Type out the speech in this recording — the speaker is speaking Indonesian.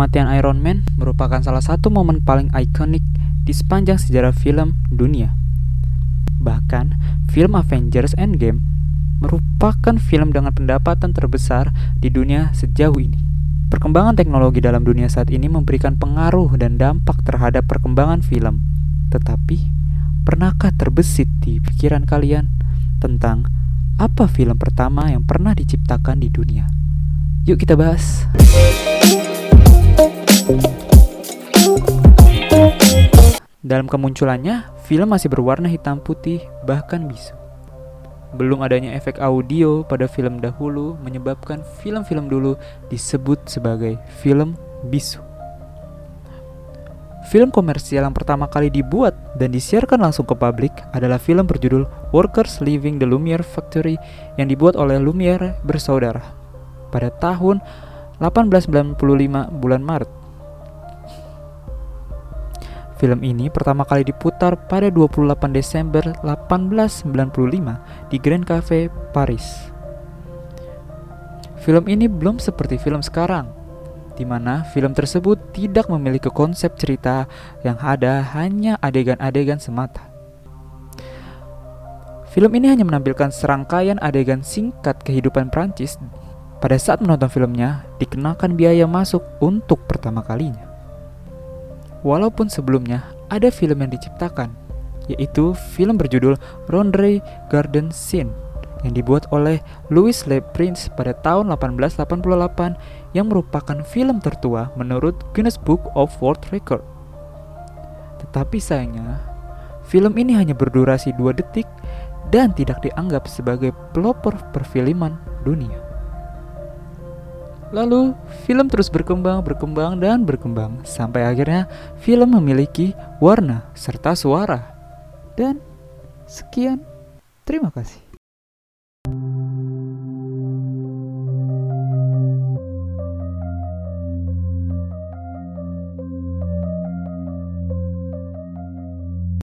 Kematian Iron Man merupakan salah satu momen paling ikonik di sepanjang sejarah film dunia. Bahkan, film Avengers Endgame merupakan film dengan pendapatan terbesar di dunia sejauh ini. Perkembangan teknologi dalam dunia saat ini memberikan pengaruh dan dampak terhadap perkembangan film. Tetapi, pernahkah terbesit di pikiran kalian tentang apa film pertama yang pernah diciptakan di dunia? Yuk kita bahas. Kemunculannya, film masih berwarna hitam putih, bahkan bisu. Belum adanya efek audio pada film dahulu menyebabkan film-film dulu disebut sebagai film bisu. Film komersial yang pertama kali dibuat dan disiarkan langsung ke publik adalah film berjudul Workers Leaving the Lumiere Factory yang dibuat oleh Lumiere bersaudara pada tahun 1895 bulan Maret. Film ini pertama kali diputar pada 28 Desember 1895 di Grand Cafe, Paris. Film ini belum seperti film sekarang, di mana film tersebut tidak memiliki konsep cerita yang ada hanya adegan-adegan semata. Film ini hanya menampilkan serangkaian adegan singkat kehidupan Prancis. Pada saat menonton filmnya, dikenakan biaya masuk untuk pertama kalinya. Walaupun sebelumnya ada film yang diciptakan, yaitu film berjudul Rondre Garden Scene yang dibuat oleh Louis Le Prince pada tahun 1888 yang merupakan film tertua menurut Guinness Book of World Record. Tetapi sayangnya, film ini hanya berdurasi 2 detik dan tidak dianggap sebagai pelopor perfilman dunia. Lalu, film terus berkembang, berkembang, dan berkembang sampai akhirnya film memiliki warna serta suara. Dan sekian, terima kasih.